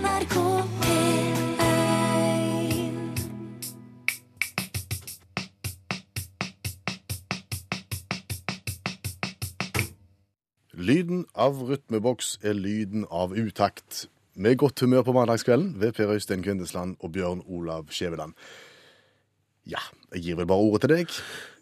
NRK P1 Lyden av rytmeboks er lyden av utakt. Med godt humør på mandagskvelden ved Per Øystein Kvindesland og Bjørn Olav Skjæveland. Ja, jeg gir vel bare ordet til deg.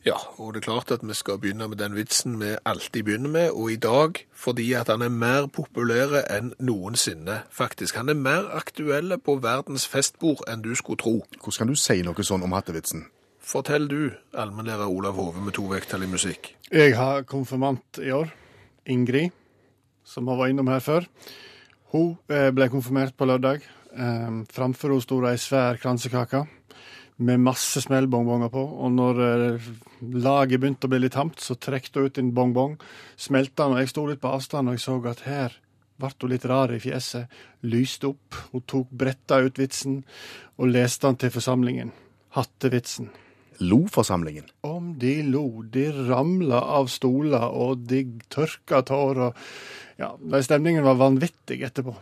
Ja, og det er klart at vi skal begynne med den vitsen vi alltid begynner med, og i dag fordi at han er mer populær enn noensinne, faktisk. Han er mer aktuell på verdens festbord enn du skulle tro. Hvordan kan du si noe sånn om hattevitsen? Fortell du, allmennlærer Olav Hove med to vekttall i musikk. Jeg har konfirmant i år. Ingrid, som har vært innom her før. Hun eh, ble konfirmert på lørdag. Eh, Framfor henne sto det ei svær kransekake med masse smellbongbonger på. Og når eh, laget begynte å bli litt tamt, så trekte hun ut en bongbong. Smelta den, og jeg sto litt på avstand, og jeg så at her ble hun litt rar i fjeset. Lyste opp. Hun tok bretta ut vitsen og leste den til forsamlingen. Hattevitsen. Lo-forsamlingen. Om de lo, de ramla av stoler, og de tørka tårer. Ja, stemningen var vanvittig etterpå.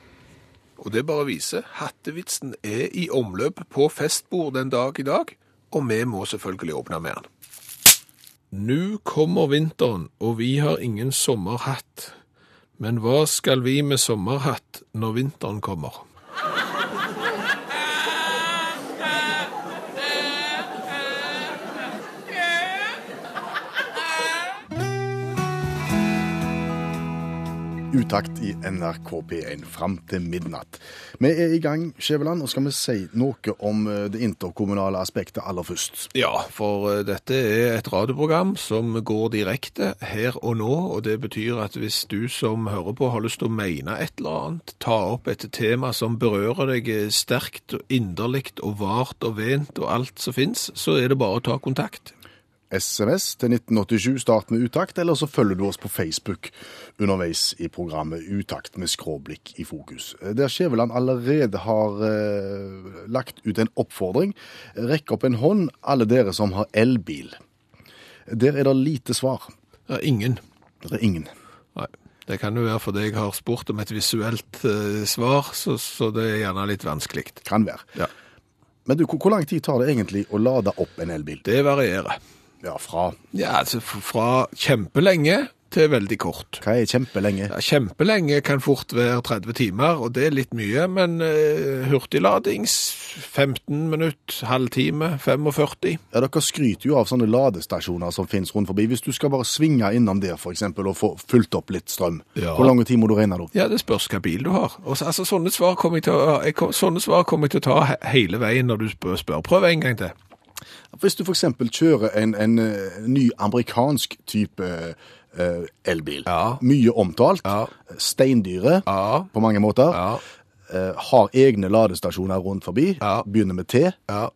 Og det bare viser, hattevitsen er i omløp på festbord den dag i dag, og vi må selvfølgelig åpne med den. Nå kommer vinteren, og vi har ingen sommerhatt. Men hva skal vi med sommerhatt når vinteren kommer? Utakt i NRK P1 fram til midnatt. Vi er i gang, Skjæveland, og skal vi si noe om eh, det interkommunale aspektet aller først. Ja, for eh, dette er et radioprogram som går direkte her og nå, og det betyr at hvis du som hører på har lyst til å mene et eller annet, ta opp et tema som berører deg eh, sterkt, og inderligt og vart og vent og alt som finnes, så er det bare å ta kontakt. SMS til 1987, start med utakt, eller så følger du oss på Facebook underveis i programmet Utakt med skråblikk i fokus. Der Skjæveland allerede har eh, lagt ut en oppfordring. Rekk opp en hånd, alle dere som har elbil. Der er det lite svar. Ja, ingen. Det er ingen. Nei. Det kan jo være fordi jeg har spurt om et visuelt eh, svar, så, så det er gjerne litt vanskelig. Kan være. Ja. Men du, hvor hvor lang tid tar det egentlig å lade opp en elbil? Det varierer. Ja, fra Ja, altså fra kjempelenge til veldig kort. Hva er kjempelenge? Ja, kjempelenge kan fort være 30 timer, og det er litt mye, men uh, hurtigladings 15 minutt, halvtime, 45. Ja, Dere skryter jo av sånne ladestasjoner som finnes rundt forbi. Hvis du skal bare svinge innom der for eksempel, og få fylt opp litt strøm, Ja. hvor lang tid må du regne da? Ja, det spørs hvilken bil du har. Og, altså, sånne svar kommer jeg kom- sånne svar kommer jeg til å ta he hele veien når du spør. Prøv en gang til. Hvis du eksempel kjører en, en eh, ny amerikansk type eh, elbil, Ja. mye omtalt, Ja. steindyre Ja, på mange måter, ja, eh, har egne ladestasjoner rundt forbi, Ja. begynner med T. ja.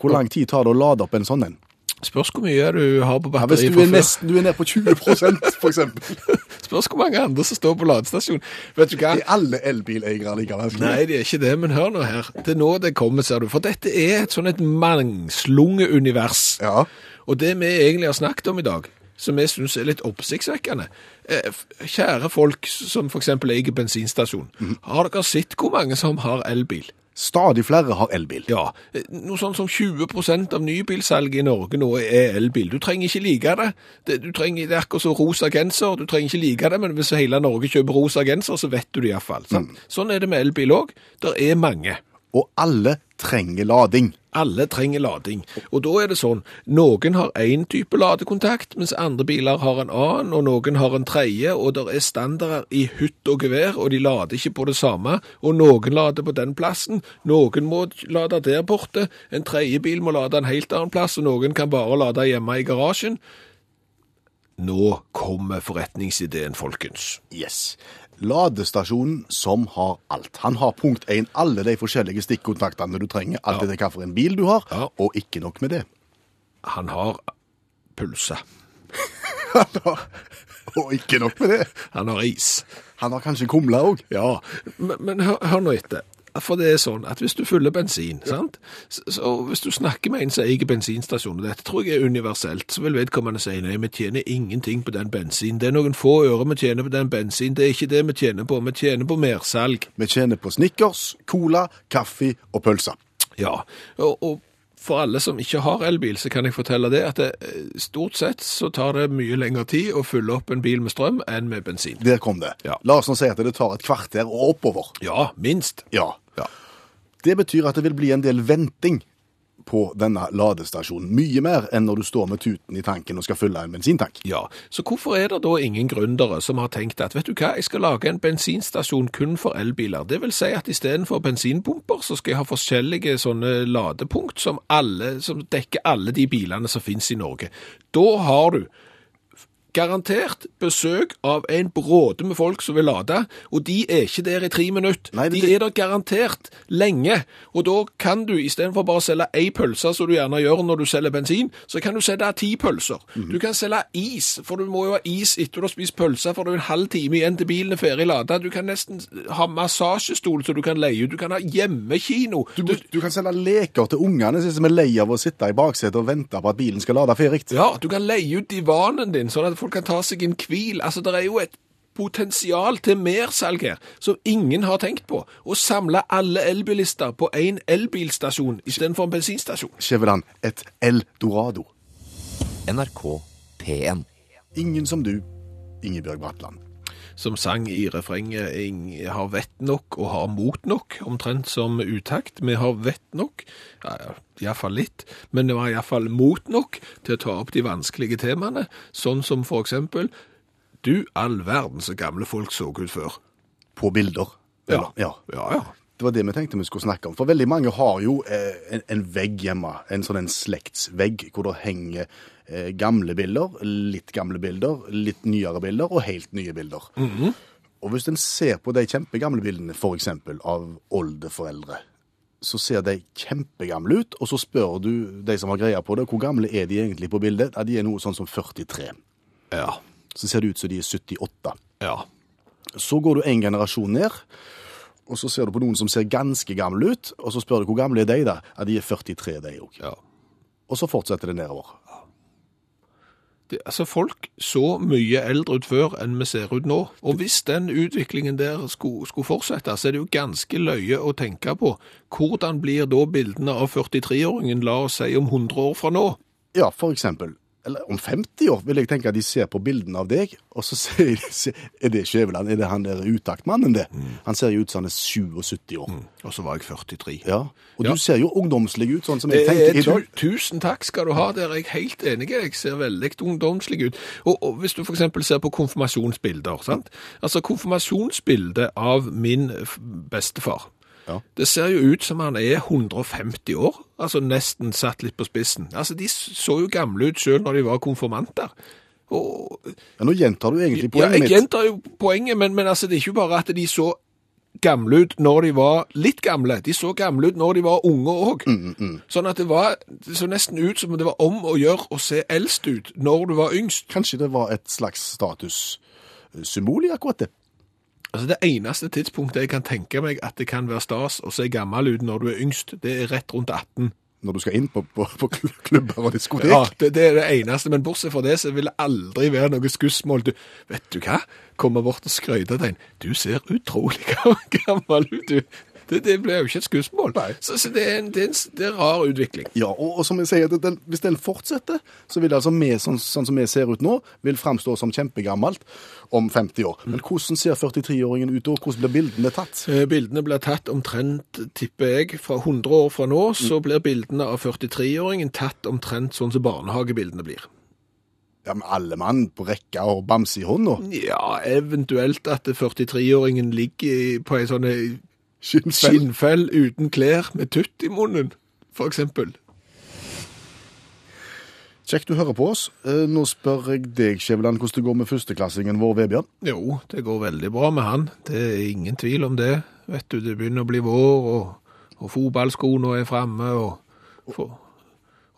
Hvor lang tid tar det å lade opp en sånn en? Spørs hvor mye du har på Ja, hvis du er, nesten, du er nede på 20 for eksempel. Spørs hvor mange andre som står på ladestasjon. Vet du hva? Er alle elbileiere likevel? Nei, de er ikke det, men hør nå her. Det er nå det kommer, ser du. For dette er et sånn et mangslunge univers. Ja. Og det vi egentlig har snakket om i dag, som jeg synes er litt oppsiktsvekkende. eh, Kjære folk som eksempel eier bensinstasjon. Har dere sett hvor mange som har elbil? Stadig flere har elbil. Ja, noe sånn som 20% av nybilsalget i Norge nå er elbil. Du trenger ikke like det. det du trenger, det er akkurat som rosa genser. Du trenger ikke like det, men hvis hele Norge kjøper rosa genser, så vet du det iallfall. Mm. Sånn er det med elbil òg. Det er mange. Og alle trenger lading. Alle trenger lading. Og da er det sånn, noen har én type ladekontakt, mens andre biler har en annen, og noen har en tredje, og det er standarder i hytt og gevær, og de lader ikke på det samme, og noen lader på den plassen, noen må lade der borte, en tredje bil må lade en helt annen plass, og noen kan bare lade hjemme i garasjen. Nå kommer forretningsideen, folkens. Yes. Ladestasjonen som har alt. Han har punkt 1 alle de forskjellige stikkontaktene du trenger, alt etter hvilken bil du har, Ja. og ikke nok med det. Han har pulse. og ikke nok med det. Han har is. Han har kanskje kumla òg. Ja, men, men hør, hør nå etter. For det er sånn at hvis du fyller bensin, sant? Så, så hvis du snakker med en som eier bensinstasjon, og dette tror jeg er universelt, så vil vedkommende si nei, vi tjener ingenting på den bensin. Det er noen få øre vi tjener på den bensin. Det er ikke det vi tjener på. Vi tjener på mersalg. Vi tjener på Snickers, cola, kaffe og pølser. Ja, og, og for alle som ikke har elbil, så kan jeg fortelle det at det, eh, stort sett så tar det mye lengre tid å fylle opp en bil med strøm enn med bensin. Der kom det. Ja. La oss nå si at det tar et kvarter og oppover. Ja, minst. Ja. Ja. Det betyr at det vil bli en del venting på denne ladestasjonen. Mye mer enn når du står med tuten i tanken og skal fylle en bensintank. Ja, så hvorfor er det da ingen gründere som har tenkt at vet du hva, jeg skal lage en bensinstasjon kun for elbiler. Det vil si at istedenfor bensinpumper, så skal jeg ha forskjellige sånne ladepunkt som, alle, som dekker alle de bilene som finnes i Norge. Da har du garantert besøk av en bråde med folk som vil lade, og de er ikke der i tre minutter. Nei, de er der garantert lenge, og da kan du istedenfor bare å selge ei pølse, som du gjerne gjør når du selger bensin, så kan du selge ti pølser. Du kan selge is, for du må jo ha is etter du har spist pølse, for det er en halv time igjen til bilen er ferdig lada. Du kan nesten ha massasjestol så du kan leie ut. Du kan ha hjemmekino. Du, du kan selge leker til ungene som er lei av å sitte i baksetet og vente på at bilen skal lade ferdig. Ja, du kan leie ut divanen din, sånn at folk kan ta seg en hvil. Altså, det er jo et potensial til mersalg her, som ingen har tenkt på. Å samle alle elbilister på én elbilstasjon istedenfor en bensinstasjon. Skjæveland, et eldorado. NRK P1. Ingen som du, Ingebjørg Bratland. Som sang i refrenget «Ing- har vett nok og har mot nok, omtrent som utakt. Vi har vett nok, ja, iallfall litt, men det var iallfall mot nok til å ta opp de vanskelige temaene, sånn som for eksempel Du all verden så gamle folk så ut før. På bilder. Eller- ja. Ja, ja. Det var det vi tenkte vi skulle snakke om. For veldig mange har jo eh, en, en vegg hjemme, en sånn en slektsvegg, hvor det henger gamle bilder, litt gamle bilder, litt nyere bilder og helt nye bilder. Og hvis en ser på de kjempegamle bildene, eksempel av oldeforeldre, så ser de kjempegamle ut, og så spør du de som har greia på det, hvor gamle er de egentlig på bildet? Ja, de er noe sånn som 43. Ja. Så ser det ut som de er 78. Ja. Så går du en generasjon ned, og så ser du på noen som ser ganske gamle ut, og så spør du hvor gamle er de da? Ja, de er 43 de òg. ja. Og så fortsetter det nedover. Altså, folk så mye eldre ut før enn vi ser ut nå. Og hvis den utviklingen der skulle, skulle fortsette, så er det jo ganske løye å tenke på. Hvordan blir da bildene av 43-åringen, la oss si, om 100 år fra nå? Ja, for eksempel. Eller om 50 år vil jeg tenke at de ser på bildene av deg, og så sier de Er det Skjæveland? Er det han der utaktmannen, det? Han ser jo ut som han er 77 år. Og så var jeg 43. Ja. Og Ja. du ser jo ungdomslig ut, sånn som jeg Eh, tenker i dag. tusen takk skal du ha, der er jeg helt enig. Jeg ser veldig ungdomslig ut. Og, og hvis du eksempel ser på konfirmasjonsbilder, sant? Altså konfirmasjonsbildet av min bestefar, Ja. det ser jo ut som han er 150 år, altså nesten satt litt på spissen. Altså de så jo gamle ut selv når de var konfirmanter. Og, Ja, nå gjentar du egentlig poenget mitt. ja, jeg gjentar jo poenget, men, men altså det er ikke bare at de så gamle ut når de var litt gamle. De så gamle ut når de var unge òg. Sånn at det var det så nesten ut som det var om å gjøre å se eldst ut når du var yngst. Kanskje det var et slags statussymbol i akkurat det. Altså Det eneste tidspunktet jeg kan tenke meg at det kan være stas å se gammel ut når du er yngst, det er rett rundt 18. Når du skal inn på, på, på klubber og diskotek. Ja, det, det er det eneste. Men bortsett fra det så vil det aldri være noe skussmål. Du, vet du hva? Komme bort og skryte til en. Du ser utrolig gammel ut, du. Det, det blir jo ikke et skussmål. Så, så det, er en, det, er en, det er rar utvikling. Ja, og, og som jeg sier, den, hvis den fortsetter, så vil det altså vi, sånn, sånn som vi ser ut nå, vil framstå som kjempegammelt om 50 år. Men hvordan ser 43-åringen ut da? Hvordan blir bildene tatt? Eh, Bildene blir tatt omtrent, tipper jeg, fra 100 år fra nå, så blir bildene av 43-åringen tatt omtrent sånn som barnehagebildene blir. Ja, med alle mann på rekka og bamse i hånda. Ja, eventuelt at 43-åringen ligger på ei sånn eh, Skinnfell. skinnfell uten klær med tutt i munnen, eksempel. Kjekt du hører på oss. Eh, Nå spør jeg deg, Skjæveland, hvordan det går med førsteklassingen vår, Vebjørn. Jo, det går veldig bra med han. Det er ingen tvil om det. Vet du, det begynner å bli vår, og, og fotballskoene er framme, og, og,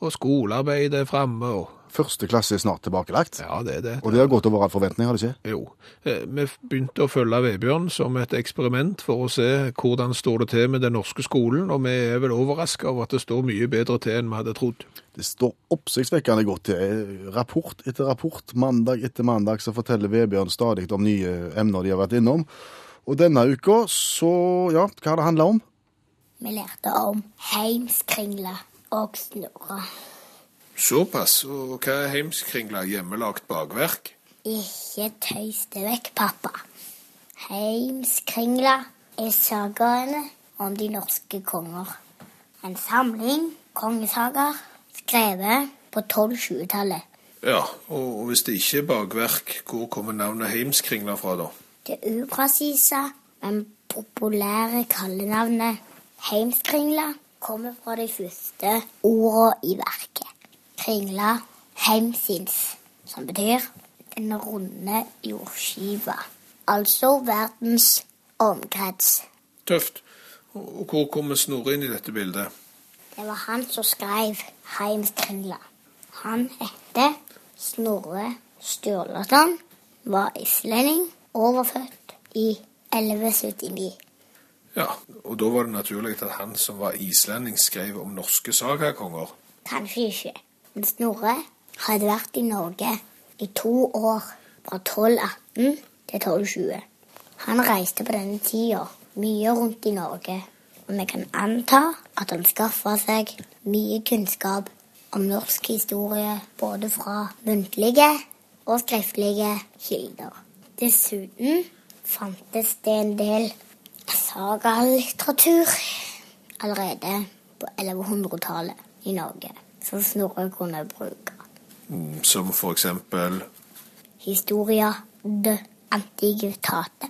og skolearbeidet er framme, og Første klasse er snart tilbakelagt. Ja, det er det. Og det har gått over all forventning, har det ikke? Jo. Eh, Vi begynte å følge Vebjørn som et eksperiment for å se hvordan står det til med den norske skolen, og vi er vel overraska over at det står mye bedre til enn vi hadde trodd. Det står oppsiktsvekkende godt til. Rapport etter rapport, mandag etter mandag, så forteller Vebjørn stadig om nye emner de har vært innom. Og denne uka, så ja, hva har det handla om? Vi lærte om heimskringla og snurre. Såpass. Og hva er heimskringla? Hjemmelagt bakverk? Ikke tøys det vekk, pappa. Heimskringla er sagaene om de norske konger. En samling kongesagaer skrevet på 1220-tallet. Ja, og og hvis det ikke er bakverk, hvor kommer navnet heimskringla fra, da? Det upresise, men populære kallenavnet heimskringla kommer fra de første ordene i verket. Kringla heimsins, som betyr den runde jordskiva. Altså verdens omkrets. Tøft. Og hvor kommer Snorre inn i dette bildet? Det var han som skrev Heimskringla. Han heter Snorre Sturlason, var islending og var født i 1179. Ja, og da var det naturlig at han som var islending, skrev om norske sagakonger. Kanskje ikke. Snorre hadde vært i Norge i to år, fra 1218 til 1220. Han reiste på denne tida mye rundt i Norge, og vi kan anta at han skaffa seg mye kunnskap om norsk historie både fra muntlige og skriftlige kilder. Dessuten fantes det en del sagalitteratur allerede på 1100-tallet i Norge, som Snorre kunne bruke. Mm, Som for eksempel Historia de antiquitate,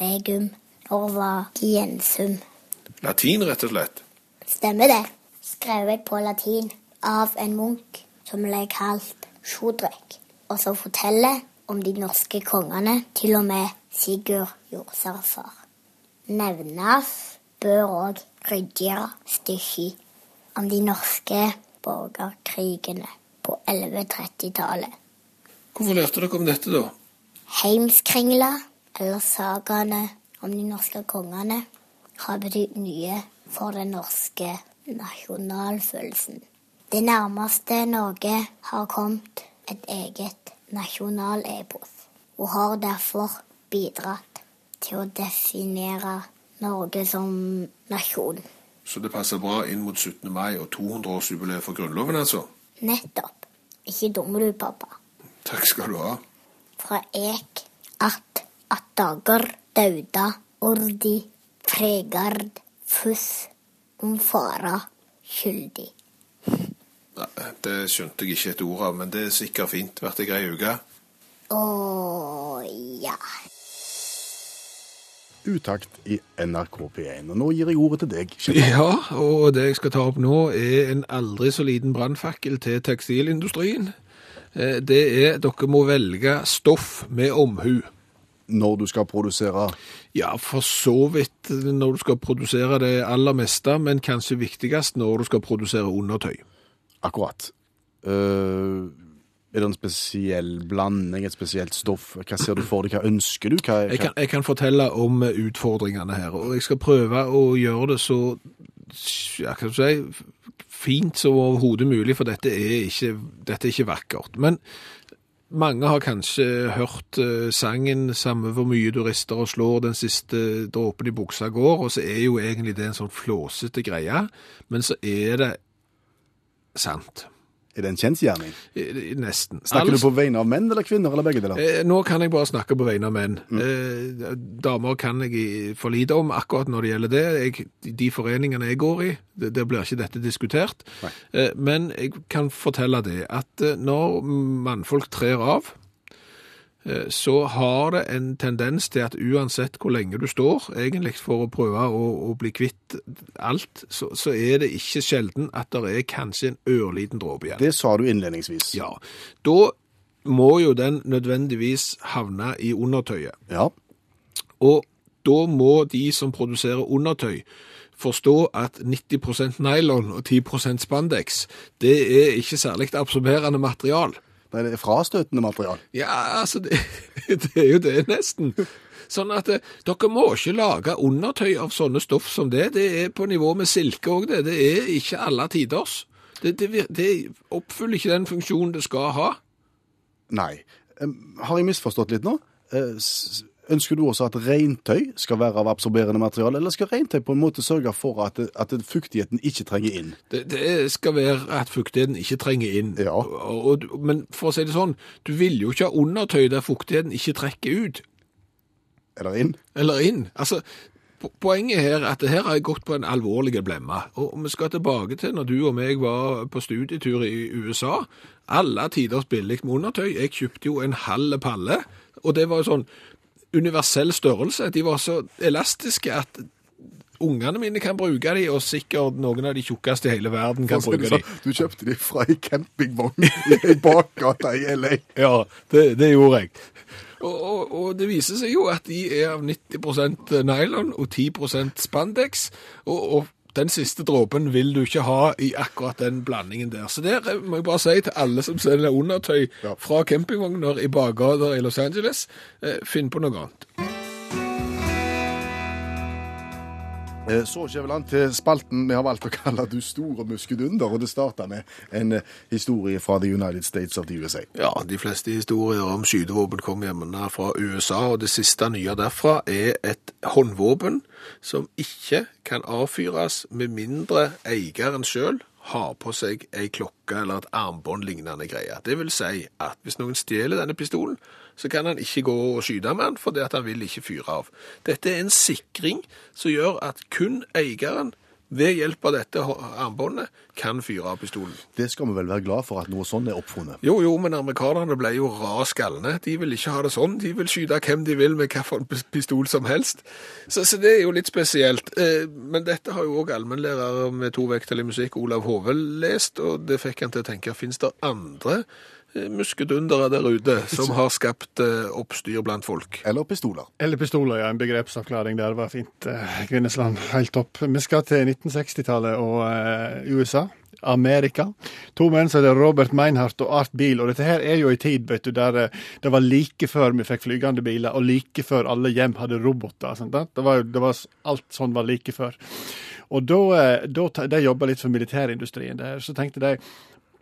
regum norvagiensum. latin, rett og slett. Stemmer det? Skrevet på latin av en munk som ble kalt Sjodrek, og som forteller om de norske kongene, til og med Sigurd Jordsarfar. Nevnes bør òg Rydja stykki om de norske borgerkrigene på 1130-tallet. Hvorfor lærte dere om dette, da? Heimskringla, eller sagaene om de norske kongene, har betydd mye for den norske nasjonalfølelsen. Det nærmeste Norge har kommet et eget nasjonalepos, og har derfor bidratt til å definere Norge som nasjon. Så det passer bra inn mot 17. mai og 200-årsjubileet for Grunnloven, altså? Nettopp. Ikke dum du, pappa. Takk skal du ha. fra ek at at dager dauda ordi fregard fuss om fara skyldig. Nei, Det skjønte jeg ikke et ord av, men det er sikkert fint. Vært ei grei uke. Å ja. Utakt i NRK P1. Og nå gir jeg ordet til deg. Kjell. Ja, og det jeg skal ta opp nå, er en aldri så liten brannfakkel til tekstilindustrien. Eh, Det er dere må velge stoff med omhu. Når du skal produsere Ja, for så vidt når du skal produsere det aller meste, men kanskje viktigst når du skal produsere undertøy. akkurat eh, Er det en spesiell blanding, et spesielt stoff? Hva ser du for deg? Hva ønsker du? Hva, Jeg kan, jeg kan fortelle om utfordringene her, og jeg skal prøve å gjøre det så ja, kan si, fint som overhodet mulig, for dette er ikke, dette er ikke vakkert. Men mange har kanskje hørt eh, sangen 'Samme hvor mye du rister og slår, den siste dråpen i buksa går', og så er jo egentlig det en sånn flåsete greie, men så er det sant. Er det en kjensgjerning? Eh, Nesten. Snakker Alls... du på vegne av menn eller kvinner, eller begge deler? Eh, Nå kan jeg bare snakke på vegne av menn. Eh, damer kan jeg for lite om akkurat når det gjelder det. Jeg, de- foreningene jeg går i, det- blir ikke dette diskutert. Eh, men jeg kan fortelle det at når mannfolk trer av, så har det en tendens til at uansett hvor lenge du står, egentlig for å prøve å, å bli kvitt alt, så, så er det ikke sjelden at det er kanskje en ørliten dråpe igjen. Det sa du innledningsvis. Ja, da må jo den nødvendigvis havne i undertøyet. Ja. Og da må de som produserer undertøy, forstå at 90% nylon og 10% spandex, det er ikke særlig absorberende material. Nei, det er frastøtende material. Ja, altså, det, det er jo det nesten. Sånn at eh, dere må ikke lage undertøy av sånne stoff som det. Det er på nivå med silke òg, det. Det er ikke alle tiders. Det, det, det oppfyller ikke den funksjonen det skal ha. Nei. Har jeg misforstått litt nå? Ønsker du også at regntøy skal være av absorberende materiale, eller skal regntøy på en måte sørge for at, at fuktigheten ikke trenger inn? Det, det skal være at fuktigheten ikke trenger inn. Ja. Og, og, men for å si det sånn, du vil jo ikke ha undertøy der fuktigheten ikke trekker ut. Eller inn? Eller inn. Altså, poenget her er at det her har jeg gått på en alvorlig blemme. Og vi skal tilbake til når du og meg var på studietur i USA. Alle tiders billig med undertøy. Jeg kjøpte jo en halv palle, og det var jo sånn universell størrelse. De var så elastiske at ungene mine kan bruke de, og sikkert noen av de tjukkeste i hele verden kan bruke de. Du kjøpte de fra ei campingvogn i bakgata i LA. Ja, det, det gjorde jeg. Og, og, og det viser seg jo at de er av 90% nylon og 10% spandex, og, og den siste dråpen vil du ikke ha i akkurat den blandingen der. Så der må jeg bare si til alle som selger undertøy Ja. fra campingvogner i bakgater i Los Angeles, eh, finn på noe annet. Eh, kommer Skjæveland til spalten vi har valgt å kalle Du store muskedunder, og det starter med en eh, historie fra The United States of the USA. Ja, de fleste historier om skytevåpen kommer hjemme fra USA, og det siste nye derfra er et håndvåpen som ikke kan avfyres med mindre eieren sjøl har på seg ei klokke eller et armbånd lignende greie. Det vil si at hvis noen stjeler denne pistolen, så kan han ikke gå og skyte med den, fordi at han vil ikke fyre av. Dette er en sikring som gjør at kun eieren ved hjelp av dette armbåndet kan fyre av pistolen. Det skal vi vel være glad for at noe sånn er oppfunnet. Jo, jo, men amerikanerne ble jo raskalne. De vil ikke ha det sånn. De vil skyte hvem de vil med hvilken pistol som helst. Så, så det er jo litt spesielt. Eh, Men dette har jo òg allmennlærer med to vekttall i musikk, Olav Hove, lest, og det fikk han til å tenke fins det andre muskedundere der ute som har skapt eh, oppstyr blant folk? Eller pistoler. Eller pistoler, ja. En begrepsavklaring der var fint. eh, Kvinnesland, helt topp. Vi skal til 1960-tallet og eh, USA. Amerika. To menn som heter Robert Meinhardt og Art Bil. Og dette her er jo i tid vet du, der eh, det var like før vi fikk flygende biler, og like før alle hjem hadde roboter. Sant? Det var, det var, alt sånn var like før. Og da, eh, da de jobba litt for militærindustrien der, så tenkte de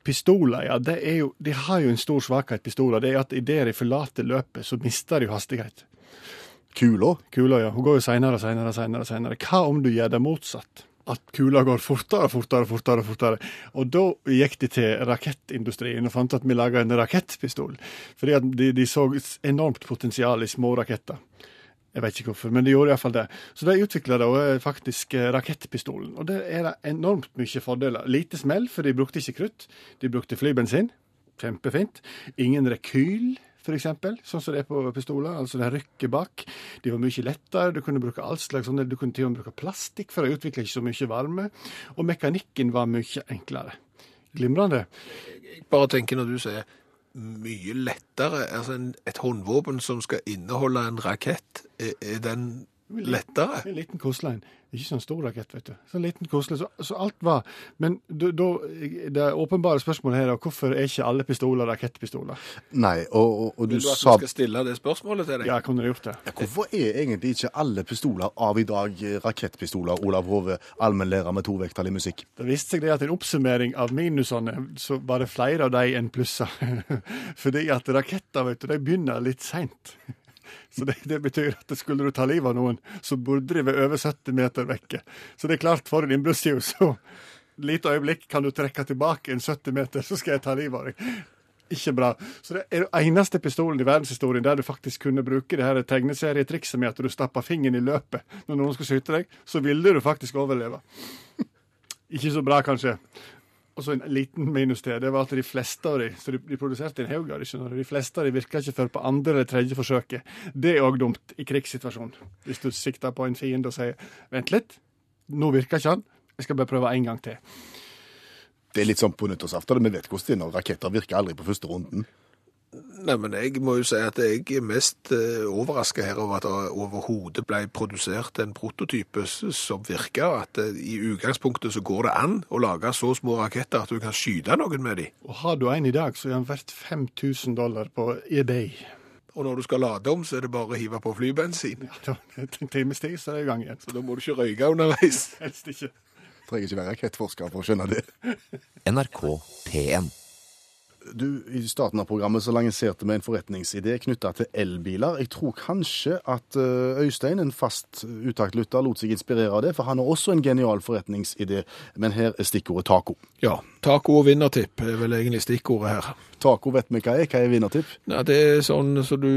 Pistoler, ja, det jo, de har jo en stor svakhet, pistoler. Det er at idet de forlater løpet, så mister de hastighet. Kula. Kula, ja. Hun går jo seinere og seinere og seinere. seinere. Hva om du gjør det motsatt? At kula går fortere, fortere, fortere. fortere. Og da gikk de til rakettindustrien og fant at vi laga en rakettpistol. Fordi de, de så enormt potensial i små raketter. Jeg vet ikke hvorfor, men de gjorde iallfall det. Så de utvikla da eh, faktisk eh, rakettpistolen. Og det er det enormt mye fordeler. Lite smell, for de brukte ikke krutt. De brukte flybensin. Kjempefint. Ingen rekyl, eksempel, sånn som det er på pistoler. Altså den rykker bak. De var mye lettere. Du kunne bruke all slags sånne, du kunne til og med bruke plastikk, for det utvikla ikke så mye varme. Og mekanikken var mye enklere. Glimrende. Jeg bare tenker når du sier mye lettere, altså en, et håndvåpen som skal inneholde en rakett, er, er den lettere? En liten koselig en. Ikke sånn stor rakett, vet du. Sånn liten koselig. Så, så alt var Men da, da- det åpenbare spørsmålet her er hvorfor er ikke alle pistoler rakettpistoler? Nei, og, og, og du Vil du at sa vi skal stille det spørsmålet til deg? Ja, kunne du gjort det? Hvorfor er egentlig ikke alle pistoler av i dag eh, rakettpistoler? Olav Hove, allmennlærer med to i musikk. Det viste seg det at en oppsummering av minusene, så var det flere av de enn plusser. Fordi at raketter vet du, de begynner litt seint. Så det, det betyr at skulle du ta livet av noen, så burde de være over 70 meter vekke. Så det er klart, for en innbruddstyv, så lite øyeblikk kan du trekke tilbake en 70 meter, så skal jeg ta livet av deg. Ikke bra. Så det er den eneste pistolen i verdenshistorien der du faktisk kunne bruke det her tegneserietrikset med at du stappa fingeren i løpet når noen skulle skyte deg, så ville du faktisk overleve. Ikke så bra, kanskje. Og så en liten minus til. Det var at de fleste av de, så de, de produserte en haug av de. De fleste av de virka ikke før på andre eller tredje forsøket. Det er òg dumt i krigssituasjonen. Hvis du sikter på en fiende og sier 'vent litt, nå virker ikke han, jeg skal bare prøve en gang til'. Det er litt sånn på nyttårsaften. Vi vet hvordan det er når raketter virker aldri på første runden. Nei, men jeg må jo si at jeg er mest uh, overraska her over at det overhodet ble produsert en prototype som virker. At eh, i utgangspunktet så går det an å lage så små raketter at du kan skyte noen med dem. Og har du en i dag, så er den verdt 5000 dollar på eBay. Og når du skal lade om, så er det bare å hive på flybensin. Ja, da- En times tid, så er det i gang igjen. Så da må du ikke røyke underveis. Helst ikke. Trenger ikke være rakettforsker for å skjønne det. NRK P1. Du, I starten av programmet så lanserte vi en forretningsidé knytta til elbiler. Jeg tror kanskje at eh, Øystein, en fast utaktlytter, lot seg inspirere av det, for han har også en genial forretningsidé. Men her er stikkordet taco. Ja, taco og vinnertipp er vel egentlig stikkordet her. Taco vet vi hva er. Hva er vinnertipp? Nei, det er sånn, så du,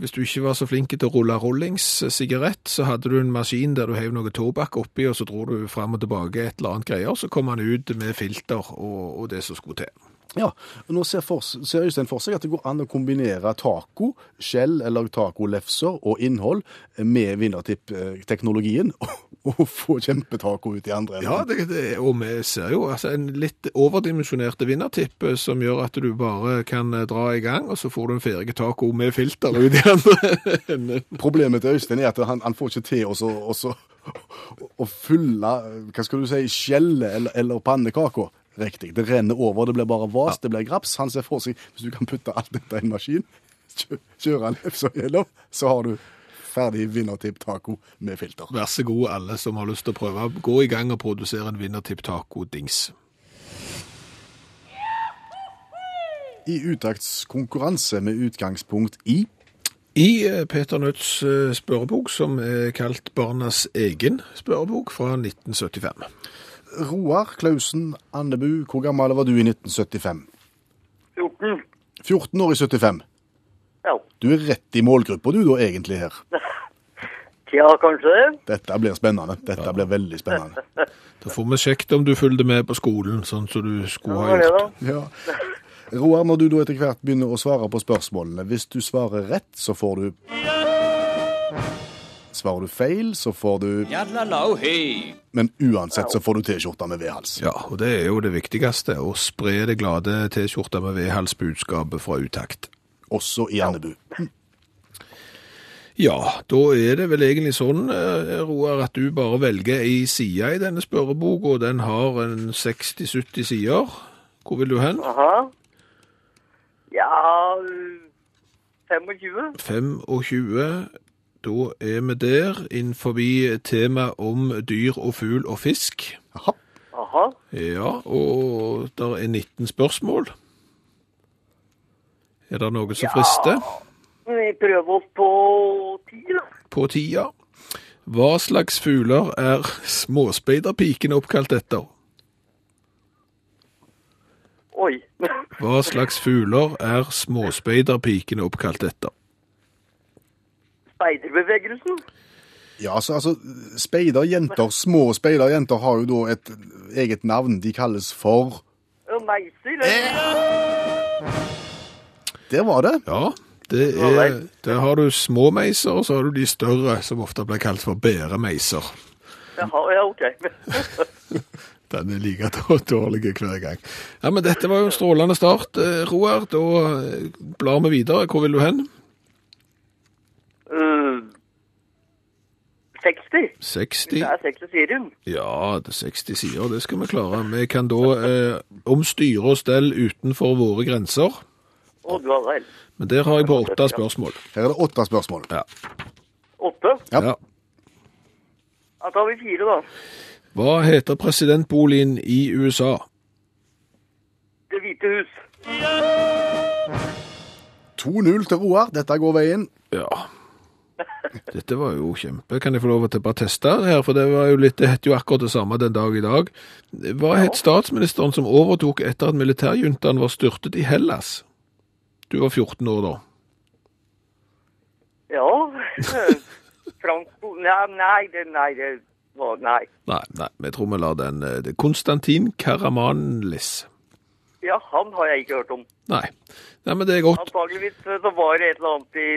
Hvis du ikke var så flink til å rulle rullingssigarett, så hadde du en maskin der du heiv noe tobakk oppi, og så dro du fram og tilbake et eller annet greier, så kom han ut med filter og, og det som skulle til. Ja, og Nå ser, for, ser Øystein for seg at det går an å kombinere taco, skjell eller tacolefser og innhold med vinnertipp-teknologien, og, få kjempetaco ut i andre enden. Ja, det, det, og vi ser jo altså, en litt overdimensjonerte vinnertipp eh, som gjør at du bare kan eh, dra i gang, og så får du en ferdig taco med filter ut i andre enden. Problemet til Øystein er at han, han får ikke til å fylle hva skal du si, skjellet eller, eller pannekaka riktig. Det renner over, det blir bare vas, det blir graps. Han ser for seg hvis du kan putte alt dette i en maskin, kjø- kjøre lefsa gjennom, så har du ferdig vinnertipp taco med filter. Vær så god, alle som har lyst til å prøve. Gå i gang og produsere en vinnertipp taco-dings. I utaktskonkurranse med utgangspunkt i I eh, Peter Nødts eh, spørrebok, som er kalt Barnas egen spørrebok fra 1975. Roar Klausen Andebu, hvor gammel var du i 1975? 14. 14 år i 75. Ja. Du er rett i målgruppa du da egentlig her. Ja, kanskje det. Dette blir spennende. Dette blir veldig spennende. Da får vi sjekket om du fulgte med på skolen, sånn som du skulle ha gjort. Ja. Roar, når du da etter hvert begynner å svare på spørsmålene, hvis du svarer rett, så får du Svarer du feil, så får du Men uansett så får du T-skjorte med V-hals. Ja, og det er jo det viktigste, å spre det glade T-skjorta med V-halsbudskapet fra utakt. Også i Andebu. Ja, da er det vel egentlig sånn, eh, Roar, at du bare velger ei side i denne spørreboka, og den har en 60-70 sider. Hvor vil du hen? Aha. Ja 25. 25. Da er vi der, innenfor tema om dyr og fugl og fisk. Jaha. Aha. Ja, og der er 19 spørsmål. Er det noe som frister? Vi prøver oss på ti, da. På tida. Hva slags fugler er småspeiderpikene oppkalt etter? Oi. Hva slags fugler er småspeiderpikene oppkalt etter? Speiderbevegelsen. Ja, altså, altså speiderjenter, små speiderjenter har jo da et eget navn. De kalles for Meiser. eller? Der var det. Ja, det er, der har du små meiser, og så har du de større, som ofte blir kalt for bæremeiser. Jaha, ja, OK. Den er like dårlig hver gang. Ja, men dette var jo en strålende start, eh, Roar. Da eh, blar vi videre. Hvor vil du hen? Uh, 60. 60. Det er 60 serien. Ja, det er 60 sider, det skal vi klare. Vi kan da eh, om styre og stell utenfor våre grenser. Å, du har vel. Men der har jeg på åtte spørsmål. Her er det åtte spørsmål. Ja. Åtte. Ja. ja. Da tar vi fire, da. Hva heter presidentboligen i USA? Det hvite hus. 2-0 til Roar. Dette går veien. Ja. Dette var jo kjempe. Kan jeg få lov til å bare teste her? For det var jo litt, det het jo akkurat det samme den dag i dag. Hva het statsministeren som overtok etter at militærjuntaen var styrtet i Hellas? Du var 14 år da. Ja. Franco Nei, nei, det, nei, det var Nei. Nei, nei, vi tror vi lar den eh, Konstantin Karamanlis. Ja, han har jeg ikke hørt om. Nei. nei, men det er godt. Antakeligvis så var det et eller annet i,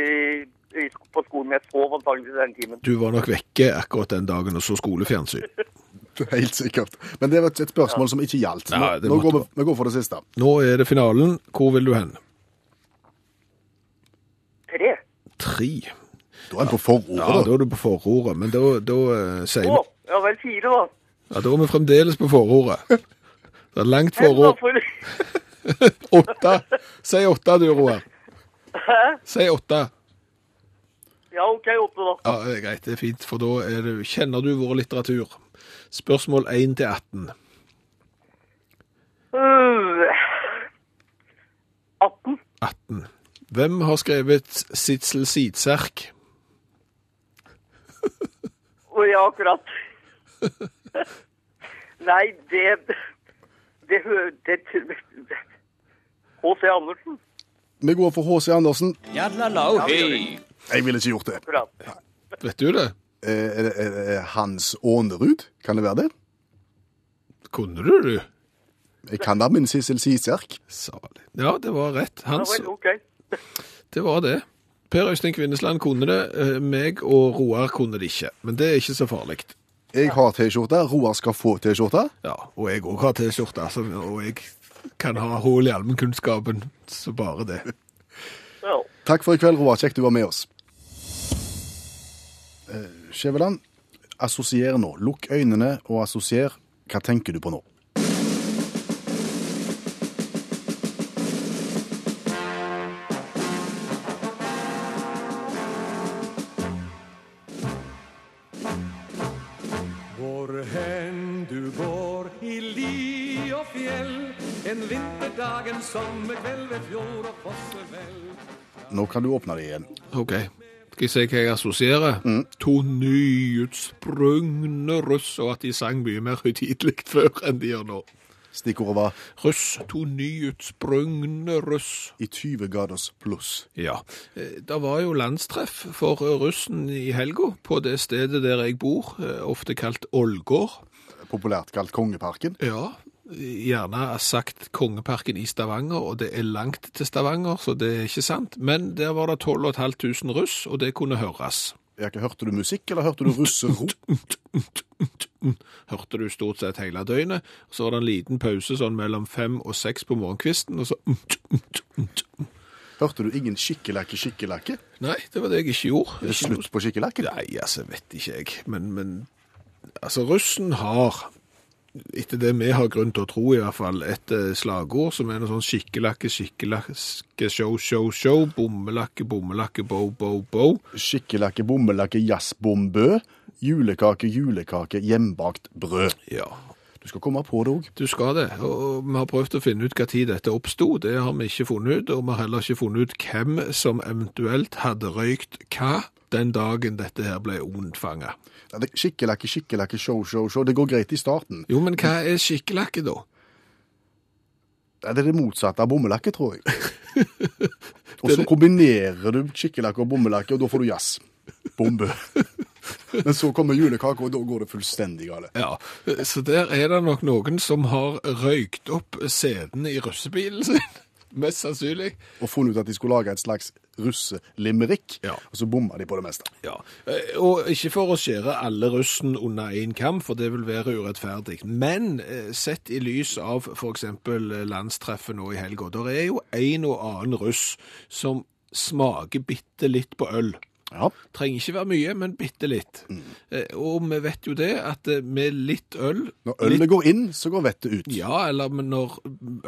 på skolen jeg sov antakeligvis den timen. Du var nok vekke akkurat den dagen og så skolefjernsyn. Helt sikkert. Men det var et spørsmål som ikke gjaldt. Nå, Nei, nå går vi, vi går for det siste. Nå er det finalen. Hvor vil du hen? tre. Da er en på forordet. Ja, da. er du på forordet, men da, da eh, sier Å, vi ja vel, fire, da. Ja, da er vi fremdeles på forordet. Det er langt forord. for Åtte. Si åtte, du, Roar. Hæ? Si åtte. Ja, OK, åtte, da. Ja, det er greit, det er fint, for da er det, kjenner du vår litteratur. Spørsmål 1 til 18. Uh, 18. 18. Hvem har skrevet Sitzel Sidserk? Å ja, akkurat. Nei, det Det hører H.C. Andersen. Vi går for H.C. Andersen. Ja, la, la, gjør det. Jeg ville ikke gjort det. Ja. Vet du det? Eh, Er det, er det Hans Ånerud? Kan det være det? Kunne du, du? Jeg kan da min Sissel Siserk. Salig. Ja, det var rett. Ja Hans, vel, OK. det var det. Per Øystein Kvinnesland kunne det, eh, meg og Roar kunne det ikke. Men det er ikke så farlig. Jeg har T-skjorte. Roar skal få T-skjorte. Ja, og jeg òg har T-skjorte, så- og jeg kan ha hull i allmennkunnskapen, så bare det. Ja. Takk for i kveld, Roar. Kjekt du var med oss. Eh, Skjæveland, assosier nå. Lukk øynene og assosier. Hva tenker du på nå? Hvor du går i li og fjell En vinterdag, en sommerkveld ved fjord og fossevell Nå kan du åpne det igjen. OK. Skal jeg si hva jeg assosierer? To nyutsprungne russ, og at de sang mye mer høytidelig før enn de gjør nå. Stikkordet var Russ. To nyutsprungne russ. i 20 graders pluss. Ja. eh, Det var jo landstreff for russen i helga på det stedet der jeg bor, eh, ofte kalt Ålgård. Populært kalt Kongeparken. Ja, gjerne sagt Kongeparken i Stavanger, og det er langt til Stavanger, så det er ikke sant. Men der var det 12 500 russ, og det kunne høres. Ikke Hørte du musikk, eller hørte du russerop? Hørte du stort sett hele døgnet, så var det en liten pause sånn mellom fem og seks på morgenkvisten, og så Hørte du ingen skikkelakke, skikkelakke? Nei, det var det jeg ikke gjorde. Er det slutt på skikkelakken. Nei, altså, vet ikke jeg. Men, men altså, russen har, etter det vi har grunn til å tro i hvert fall, et eh, slagord som er noe sånn skikkelakke, skikkelakke, show, show, show, bommelakke, bommelakke, bo, bo, bo. Skikkelakke, bommelakke, jazzbombø. Julekake, julekake, hjembakt brød. Ja, Du skal komme på det òg. du skal det. Og vi har prøvd å finne ut hva tid dette oppsto. Det har vi ikke funnet ut, og vi har heller ikke funnet ut hvem som eventuelt hadde røykt hva den dagen dette her ble unnfanga. Skikkelakke, skikkelakke, show, show, show. Det går greit i starten. Jo, men hva er skikkelakke da? Det er det motsatte av bommelakke, tror jeg. Og så kombinerer du skikkelakke og bommelakke, og da får du jazz. Bombe. Men så kommer julekake, og da går det fullstendig gale. Ja, så der er det nok noen som har røykt opp setene i russebilen sin, mest sannsynlig. Og funnet ut at de skulle lage et slags russelimerick, Ja. og så bomma de på det meste. Ja, eh, og ikke for å skjære alle russen under en kam, for det vil være urettferdig. Men eh, sett i lys av eh, landstreffet nå i helga, der er jo en og annen russ som smaker bitte litt på øl. Ja, Trenger ikke være mye, men bitte litt. Mm. Og vi vet jo det, at eh, med litt øl Når ølet går inn, så går vettet ut. Ja, eller når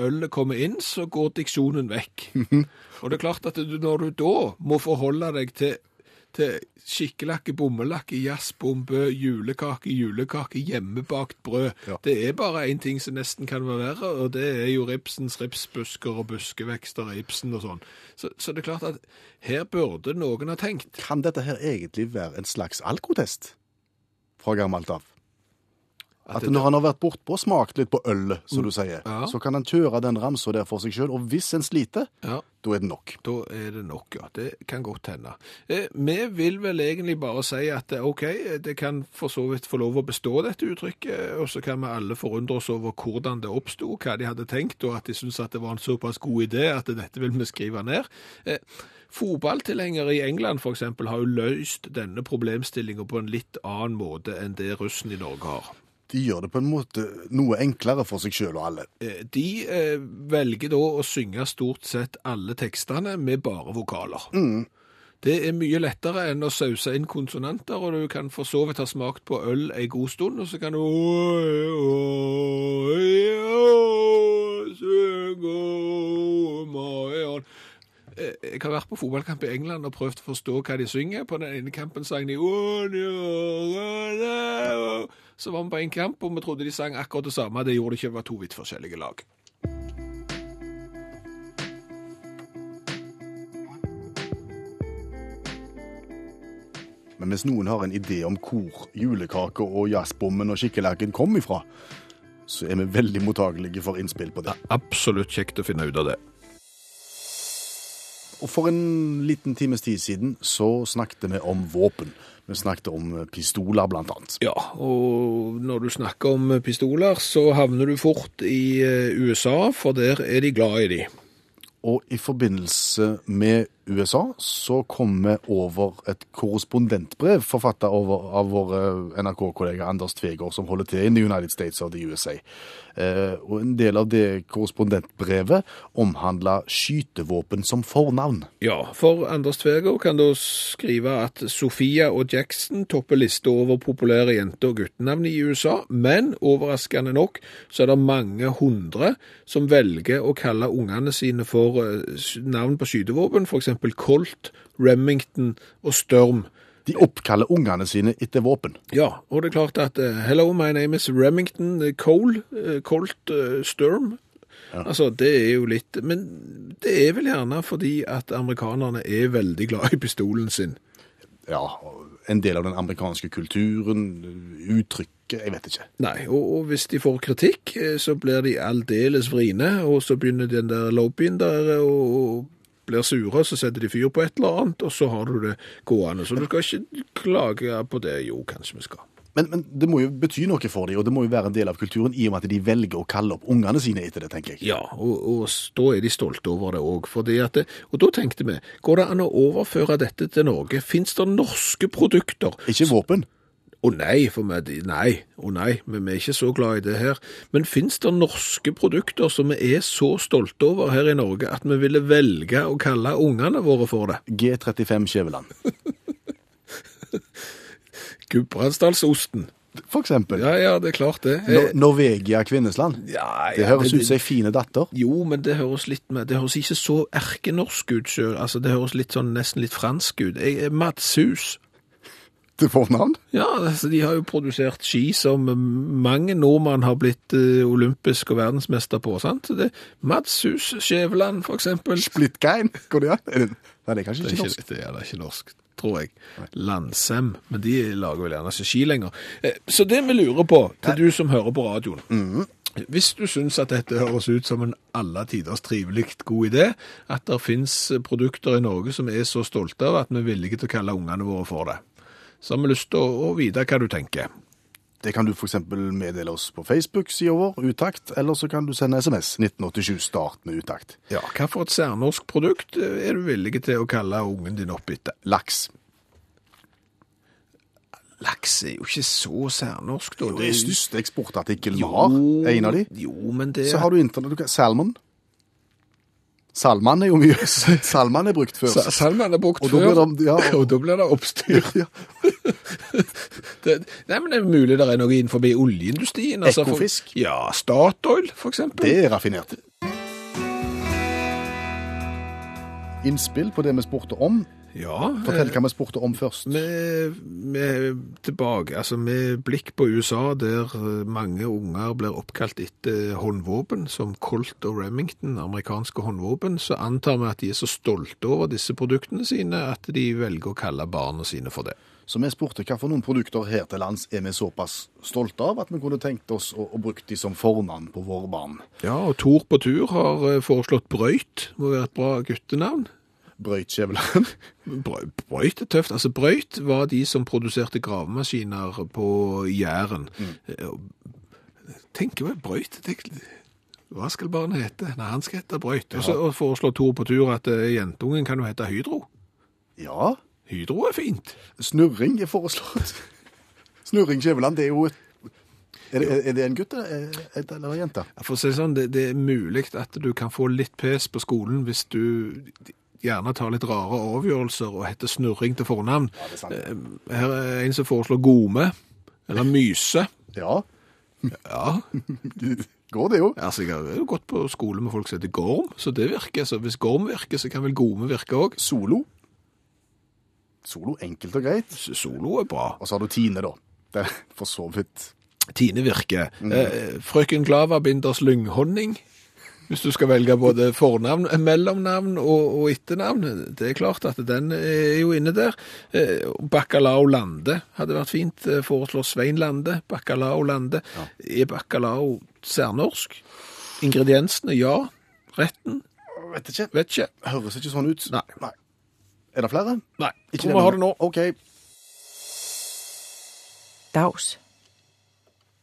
ølet kommer inn, så går diksjonen vekk. Og det er klart at når du da må forholde deg til, til skikkelakke, bommelakke, jazzbombe, julekake, julekake, hjemmebakt brød, Ja. det er bare én ting som nesten kan være verre, og det er jo ripsens ripsbusker og buskevekster og Ibsen og sånn. Så, så det er klart at her burde noen ha tenkt. Kan dette her egentlig være en slags alkotest fra gammelt av? At når han har vært bortpå og smakt litt på øl, som du sier, Ja. så kan han kjøre den ramsa der for seg sjøl. Og hvis en sliter, Ja. da er det nok. Da er det nok, ja. Det kan godt hende. Eh, vi vil vel egentlig bare si at eh, OK, det kan for så vidt få lov å bestå, dette uttrykket, og så kan vi alle forundre oss over hvordan det oppsto, hva de hadde tenkt, og at de syntes at det var en såpass god idé at dette vil vi skrive ned. Eh, Fotballtilhengere i England eksempel har jo løst denne problemstillingen på en litt annen måte enn det russen i Norge har. De gjør det på en måte noe enklere for seg sjøl og alle. Eh, De eh, velger da å synge stort sett alle tekstene med bare vokaler. Det er mye lettere enn å sause inn konsonanter, og du kan for så vidt ha smakt på øl en god stund, og så kan du. Eh, Jeg har vært på fotballkamp i England og prøvd å forstå hva de synger. På den ene kampen sang de «One year, Så var vi på en kamp, og vi trodde de sang akkurat det samme. Det gjorde det ikke, det var to vidt forskjellige lag. Men hvis noen har en idé om hvor julekake og jazzbommen og skikkelerken kom ifra, så er vi veldig mottagelige for innspill på det. Absolutt kjekt å finne ut av det. Og for en liten times tid siden så snakket vi om våpen. Vi snakket om pistoler, blant annet. Ja, og når du snakker om pistoler, så havner du fort i eh, USA, for der er de glad i de. Og i forbindelse med USA så kom vi over et korrespondentbrev forfattet av vår NRK-kollega Anders Tvegård, som holder til i the United States of the USA. Eh, og en del av det korrespondentbrevet omhandla skytevåpen som fornavn. Ja, for Anders Tvegård kan da skrive at Sofia og Jackson topper lista over populære jente- og guttenavn i USA, men overraskende nok så er det mange hundre som velger å kalle ungene sine for eh, navn på skytevåpen, f.eks. Colt, Remington og Sturm. De oppkaller ungene sine etter våpen. Ja, og det er klart at uh, Hello, my name is Remington eh, Cole, uh, Colt eh, Sturm. Altså, det er jo litt Men det er vel gjerne fordi at amerikanerne er veldig glad i pistolen sin. Ja, en del av den amerikanske kulturen, uttrykket, jeg vet ikke. Nei, og, og hvis de får kritikk, så blir de aldeles vriene, og så begynner den der lobbyen der og blir sure, så setter de fyr på et eller annet, og så har du det gående. Så du skal ikke klage på det. Jo, kanskje vi skal. Men, men det må jo bety noe for dem, og det må jo være en del av kulturen i og med at de velger å kalle opp ungene sine etter det, tenker jeg. Ja, og, og da er de stolte over det òg. Og da tenkte vi, går det an å overføre dette til Norge? Fins det norske produkter? Ikke våpen. Å nei, for meg, nei, å nei, men vi er ikke så glad i det her. Men fins det norske produkter som vi er så stolte over her i Norge at vi ville velge å kalle ungene våre for det? G35 Skjæveland, Gudbrandsdalsosten. for eksempel. Ja, ja, det er klart det. Nor Norvegia Kvinnesland. Ja, Det høres høres ut som ei fine datter. Jo, men det høres litt med, det høres ikke så erkenorsk ut sjøl. Altså, det høres litt sånn, nesten litt fransk ut. Jeg, Madshus. Til fornavn. Ja, altså, de har jo produsert ski som mange nordmenn har blitt uh, olympisk og verdensmester på, sant? Det, Mads Madshus, Skjæveland, for eksempel. Splitgein. Går det an? Nei, det er kanskje Det er ikke ikke, norsk. det er da ikke norsk, tror jeg. Landsem, men de lager vel gjerne ikke ski lenger. Eh, Så det vi lurer på, til du som hører på radioen. Hvis du syns at dette høres ut som en alle tiders trivelig god idé, at det finnes produkter i Norge som er så stolte av at vi er villige til å kalle ungene våre for det, så har vi lyst til å, å vite hva du tenker. Det kan du f.eks. meddele oss på Facebook-sida vår, Utakt, eller så kan du sende SMS 1987 start med Utakt. Ja, Hva for et særnorsk produkt er du villig til å kalle ungen din opp etter? Laks. Laks er jo ikke så særnorsk, da. Jo, Det er største eksportartikkelen vi har. En av de. Jo, men det Så har du internett. Salmon. Salman er jo mye Salman er brukt før. Sa- Salman er brukt Og før, de, ja. og da blir det oppstyr. Ja. det, nei, men det er mulig det er noe innenfor oljeindustrien. altså for- Ekofisk. Ja, Statoil, for eksempel. Det er raffinert. Innspill på det vi spurte om. Ja, Fortell hva vi spurte om først. med, med tilbake, altså med blikk på USA, der eh, mange unger blir oppkalt etter håndvåpen, som Colt og Remington, amerikanske håndvåpen, så antar vi at de er så stolte over disse produktene sine at de velger å kalle barna sine for det. Så vi spurte hva for noen produkter her til lands er vi såpass stolte av at vi kunne tenkt oss å, å bruke de som fornavn på våre barn. Ja, og Tor på tur har eh, foreslått Brøyt, må være et bra guttenavn. Brøyt Skjæveland. Brøyt er tøft. Altså, Brøyt var de som produserte gravemaskiner på Jæren. Mm. Tenker Tenk jo, Brøyt. Hva skal barnet hete? Nei, han skal hete Brøyt. Og så foreslår Tor på tur at uh, jentungen kan jo hete Hydro. Ja. Hydro er fint. Snurring er foreslått. Snurring Skjæveland, det er jo et er det, er det en gutt eller en jente? For å si sånn, det, det er mulig at du kan få litt pes på skolen hvis du gjerne tar litt rare avgjørelser og heter snurring til fornavn. Ja, er. Her er en som foreslår gome, eller myse. Ja, Ja, går det jo. altså jeg har jo gått på skole med folk som heter Gorm, så det virker. Så hvis Gorm virker, så kan vel gome virke òg. Solo. Solo, enkelt og greit. Solo er bra. Og så har du Tine, da. Det er for så vidt Tine virker. Eh, frøken Glava binders lynghonning. Hvis du skal velge både fornavn, mellomnavn og, og etternavn. Det er klart at den er jo inne der. Eh, Bacalao Lande hadde vært fint. Eh, Foreslår Svein Lande. Bacalao Lande. Er bacalao særnorsk? Ingrediensene, ja. Retten, Vet ikke. vet ikke. Høres ikke sånn ut. Nei. Er det flere? Nei, Ikke tror vi har det nå. OK.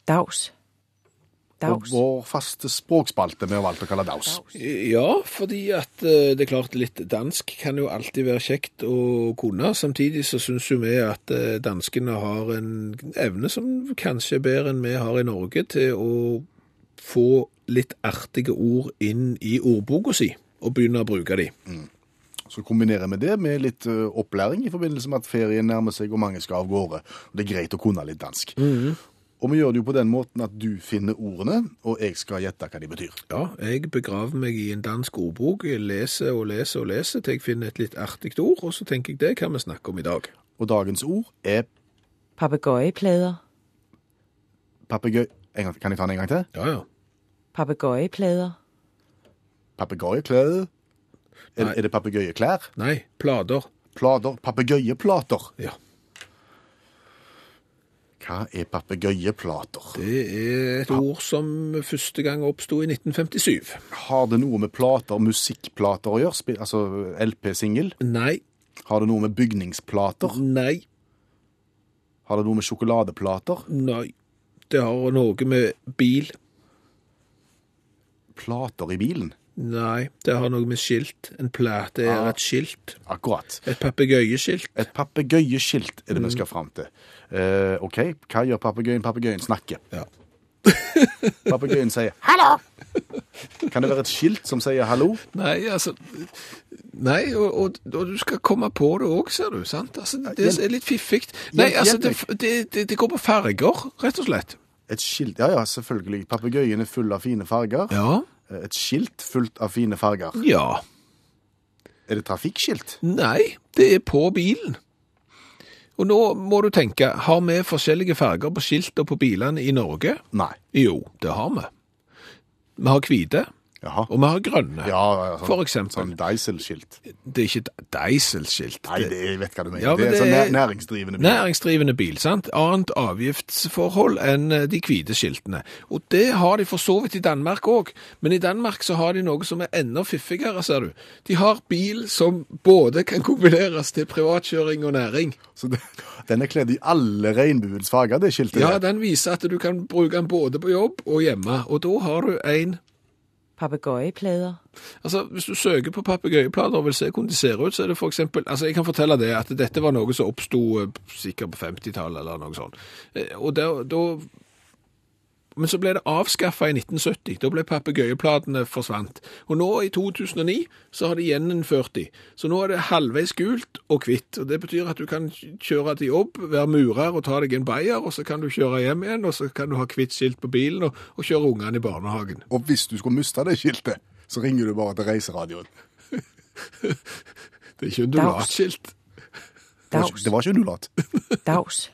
Dags. Dags. Og vår faste språkspalte vi har valgt å kalle daus. Ja, fordi at eh, det er klart litt dansk kan jo alltid være kjekt å kunne. Samtidig så syns jo vi at eh, danskene har en evne som kanskje er bedre enn vi har i Norge, til å få litt artige ord inn i ordboka si, og begynne å bruke de. Så kombinerer vi det med litt opplæring i forbindelse med at ferien nærmer seg og mange skal av gårde. Det er greit å kunne litt dansk. Og vi gjør det jo på den måten at du finner ordene, og jeg skal gjette hva de betyr. Ja, jeg begraver meg i en dansk ordbok, leser og leser og leser til jeg finner et litt artig ord, og så tenker jeg det kan vi snakke om i dag. Og dagens ord er Papegøyeplater. papegøy... Kan jeg ta den en gang til? Ja, ja. Papegøyeplater. Papegøyeklær. Er, er det papegøyeklær? Nei, plader. Plater. Papegøyeplater. Ja. Hva er papegøyeplater? Det er et ord som første gang oppsto i 1957. Har det noe med plater, musikkplater å gjøre? Altså LP-singel? Nei, Har det noe med bygningsplater? nei, Har det noe med sjokoladeplater? nei. Det har noe med bil. Plater i bilen? Nei, det har noe med skilt. En plate er Ah. et skilt. Akkurat. Et papegøyeskilt. Et papegøyeskilt er det vi skal fram til. Uh, OK, hva gjør papegøyen? Papegøyen snakker. Ja. Papegøyen sier Hallo! Kan det være et skilt som sier hallo? Nei, altså Nei, og, og, og du skal komme på det òg, ser du. sant? Altså, Det er litt fiffig. Nei, altså, det, det, det, det går på farger, rett og slett. Et skilt, ja ja, selvfølgelig. Papegøyen er full av fine farger. Ja. Eh, Et skilt fullt av fine farger. Ja. Er det trafikkskilt? Nei, det er på bilen. Og nå må du tenke, har vi forskjellige farger på skiltene på bilene i Norge? Nei. Jo, det har vi. Vi har hvite, Jaha. og vi har grønne. Ja, ja, sånn, For eksempel. Sånn Diesel-skilt. Det er ikke et Diesel-skilt. Nei, Det- jeg vet hva du mener. Ja, det er det sånn er- næringsdrivende bil. Næringsdrivende bil, sant? Annet avgiftsforhold enn eh, de hvite skiltene. Og det har de for så vidt i Danmark òg, men i Danmark så har de noe som er enda fiffigere, ser du. De har bil som både kan kombineres til privatkjøring og næring. Så det, den er kledd i alle regnbuens farger, det skiltet Ja, den viser at du kan bruke den både på jobb og hjemme, og da har du en Papegøjeplader. Altså, Hvis du søker på papegøyeplater og vil se hvordan de ser ut, så er det for eksempel Altså, Jeg kan fortelle det at dette var noe som oppsto eh, sikkert på 50-tallet eller noe sånt. Eh, Og da Men så ble det avskaffa i 1970. Da ble papegøyeplatene forsvant. Og nå, i 2009, så har de gjeninnført de. Så nå er det halvveis gult og hvitt. Og Det betyr at du kan kjøre til jobb, være murer og ta deg en bayer, og så kan du kjøre hjem igjen, og så kan du ha hvitt skilt på bilen og, og kjøre ungene i barnehagen. Og hvis du skulle miste det skiltet, så ringer du bare til reiseradioen. Det er ikke undulatskilt. Dags. det var ikke undulat. Dags.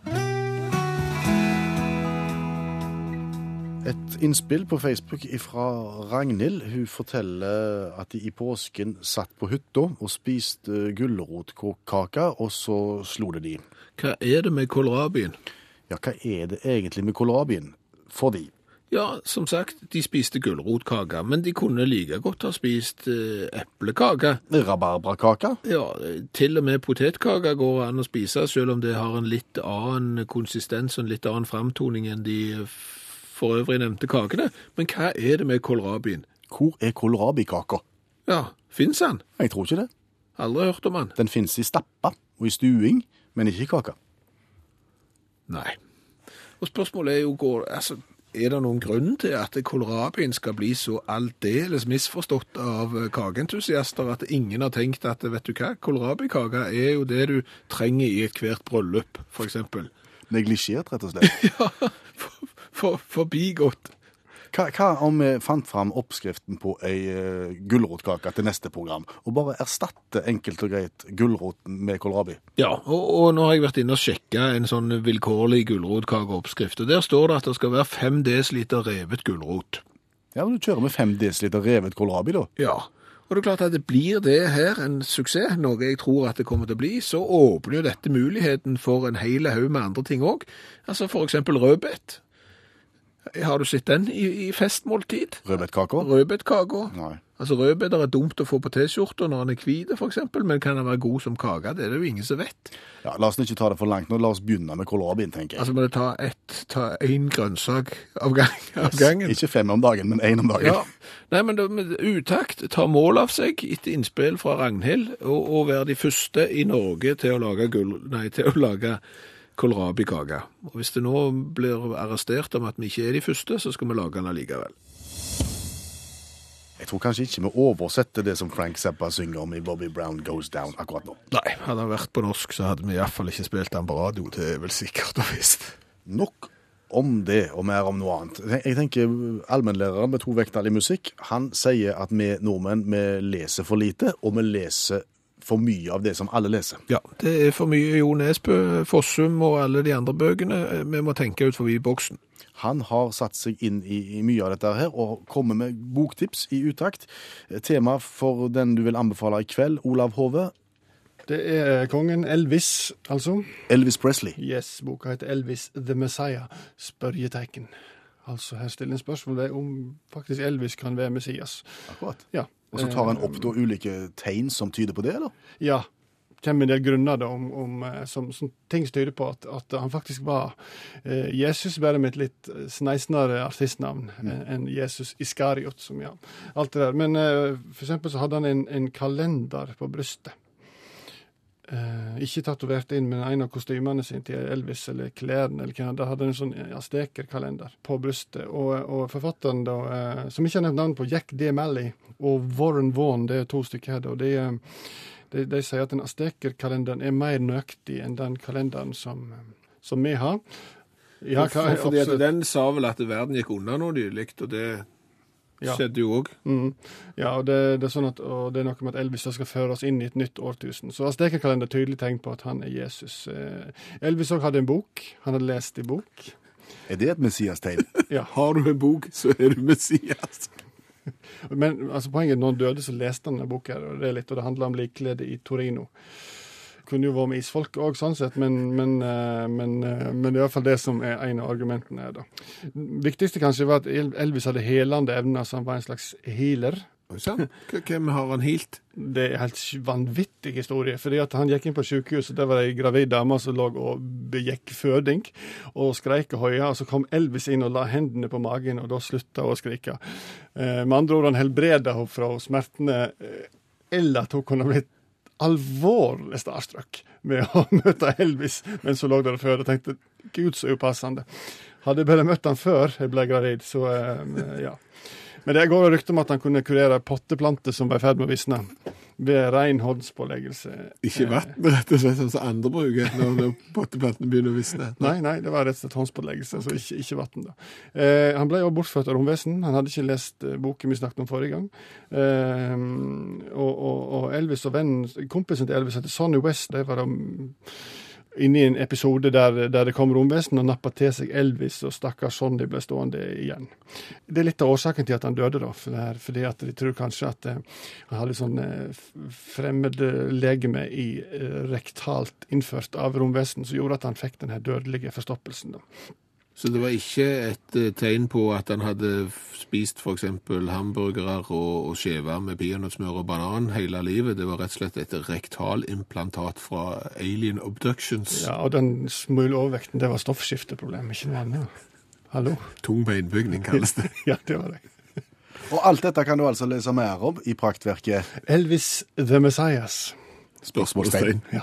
Et innspill på Facebook fra Ragnhild. Hun forteller at de i påsken satt på hytta og spiste gulrotkake, og så slo det de. Hva er det med kålrabien? Ja, hva er det egentlig med kålrabien? Fordi Ja, som sagt, de spiste gulrotkake, men de kunne like godt ha spist eh, eplekake. rabarbrakake Ja, til og med potetkake går an å spise, selv om det har en litt annen konsistens og en litt annen framtoning enn de for øvrig nevnte kakene. Men hva er det med kålrabien? Hvor er kålrabikaka? Ja, fins den? Jeg tror ikke det. Aldri hørt om den. Den fins i stappa og i stuing, men ikke i kaka. Nei. Og spørsmålet er jo, går, altså, Er det noen grunn til at kålrabien skal bli så aldeles misforstått av eh, kakeentusiaster at ingen har tenkt at vet du hva, kålrabikake er jo det du trenger i ethvert bryllup, eksempel. Neglisjert, rett og slett. Ja, for, for, forbigått. Hva, hva om vi fant fram oppskriften på ei uh, gulrotkake til neste program, og bare erstatte enkelt og greit gulroten med kålrabi? Ja, og, og nå har jeg vært inne og sjekka en sånn vilkårlig gulrotkakeoppskrift, og der står det at det skal være 5 dl revet gulrot. Ja, men Du kjører med 5 dl revet kålrabi, da. Ja, og det er klart at det blir det her en suksess, noe jeg tror at det kommer til å bli, så åpner jo dette muligheten for en hel haug med andre ting òg. Altså for eksempel rødbet. Har du sett den i, i festmåltid? Rødbetkaka? Rødbetkaka. Altså Rødbeter er dumt å få på T-skjorta når den er hvit, f.eks., men kan den være god som kake? Det er det jo ingen som vet. Ja, La oss ikke ta det for langt nå. La oss begynne med kålrabien, tenker jeg. Altså må du ta ta én grønnsak av, gang, av gangen. Ikke fem om dagen, men én om dagen. Ja. Nei, men da, Utakt tar mål av seg etter innspill fra Ragnhild og, være de første i Norge til å lage, gull, nei, til å lage kålrabikake. Og hvis det nå blir arrestert om at vi ikke er de første, så skal vi lage den allikevel. Jeg tror kanskje ikke vi oversetter det som Frank Zappa synger om i Bobby Brown Goes Down akkurat nå. Nei, hadde han vært på norsk, så hadde vi iallfall ikke spilt den på radio. Det er vel sikkert og visst. Nok om det, og mer om noe annet. Jeg tenker Allmennlæreren med to vekttall i musikk han sier at vi nordmenn vi leser for lite, og vi leser for mye av det som alle leser. Ja, det er for mye Jo Nesbø, Fossum og alle de andre bøkene. Vi må tenke ut forbi boksen. Han har satt seg inn i, i mye av dette her og kommer med boktips i utakt. Tema for den du vil anbefale i kveld, Olav Hove. Det er kongen Elvis, altså. Elvis Presley. Yes, boka heter Elvis the Messiah, spørjetegn. Altså, her stiller en spørsmål ved om faktisk Elvis kan være Messias. Akkurat. Ja. Og så tar han opp da ulike tegn som tyder på det, eller? Ja. kommer en del grunner da, om, om, eh, som, som ting som tyder på at, at han faktisk var eh, Jesus, bare med et litt eh, sneisnere artistnavn mm. enn Jesus Iskariot. Som, ja, alt det der. Men eh, for eksempel så hadde han en, en kalender på brystet. Eh, ikke tatovert inn, men en av kostymene sine til Elvis, eller klærne, eller hva da hadde en sånn astekerkalender på brystet. Og, og forfatteren, da, eh, som ikke har nevnt navnet på, Jack D. Malley og Warren Vaughan, det er to stykker her, da, de, eh, de, de sier at den astekerkalenderen er mer nøyaktig enn den kalenderen som, som vi har. Ja, hva- fordi den sa vel at verden gikk unna noe nylig, og det Ja. skjedde jo òg. Mm. Ja, og det, det er sånn at, og det er noe med at Elvis skal føre oss inn i et nytt årtusen. Så Aztekerkalender er tydelig tegn på at han er Jesus. Eh, Elvis òg hadde en bok. Han hadde lest i bok. Er det et Messias-tegn? Ja. Har du en bok, så er du Messias. Men altså, poenget er at når han døde, så leste han denne boka, og det er litt, og det handler om likkledet i Torino. Kunne jo vært med isfolk òg, sånn sett, men, men, eh, men, eh, men det er iallfall det som er en av argumentene da. Viktigste kanskje var at Elvis hadde helende evner, så han var en slags healer. Hvem har han hilt? Det er en helt vanvittig historie. fordi Han gikk inn på sykehuset, der var det ei gravid dame som lå og begikk føding og skreik og hoia. Så kom Elvis inn og la hendene på magen, og da slutta hun å skrike. Eh, med andre ord, han helbreda henne fra smertene, eller at hun kunne blitt alvorlig starstruck med å møte Elvis mens hun lå der før og tenkte gud, så upassende. Hadde jeg bare møtt han før jeg ble gravid, så eh, ja. Men det går rykte om at han kunne kurere potteplanter som var i ferd med å visne, ved ren håndspåleggelse. Ikke vann, rett og slett, sånn som andre bruker når, potteplantene begynner å visne. Nei, nei, det var rett og slett håndspåleggelse, så ikke, ikke vann. Eh, han ble jo bortført av romvesen. Han hadde ikke lest eh, boken vi snakket om forrige gang. Eh, og, og, og Elvis og vennen, kompisen til Elvis heter Sonny West. De var da inne i en episode der, der det kom romvesen og nappa til seg Elvis, og stakkars Sonny ble stående igjen. Det er litt av årsaken til at han døde, da. For det er fordi at de tror kanskje at eh, han hadde sånn eh, fremmedlegeme i eh, rektalt innført av romvesen, som gjorde at han fikk den her dødelige forstoppelsen. da. Så det var ikke et eh, tegn på at han hadde spist f.eks. hamburgere og, og skjever med peanøttsmør og banan hele livet. Det var rett og slett et rektalimplantat fra Alien Abductions. Ja, Og den smule overvekten, det var stoffskifteproblem, ikke noe annet. Hallo? Tung beinbygning kalles det. Ja, det var det. Og alt dette kan du altså lese mer om i praktverket Elvis the Messias. Spørsmålstegn. Ja.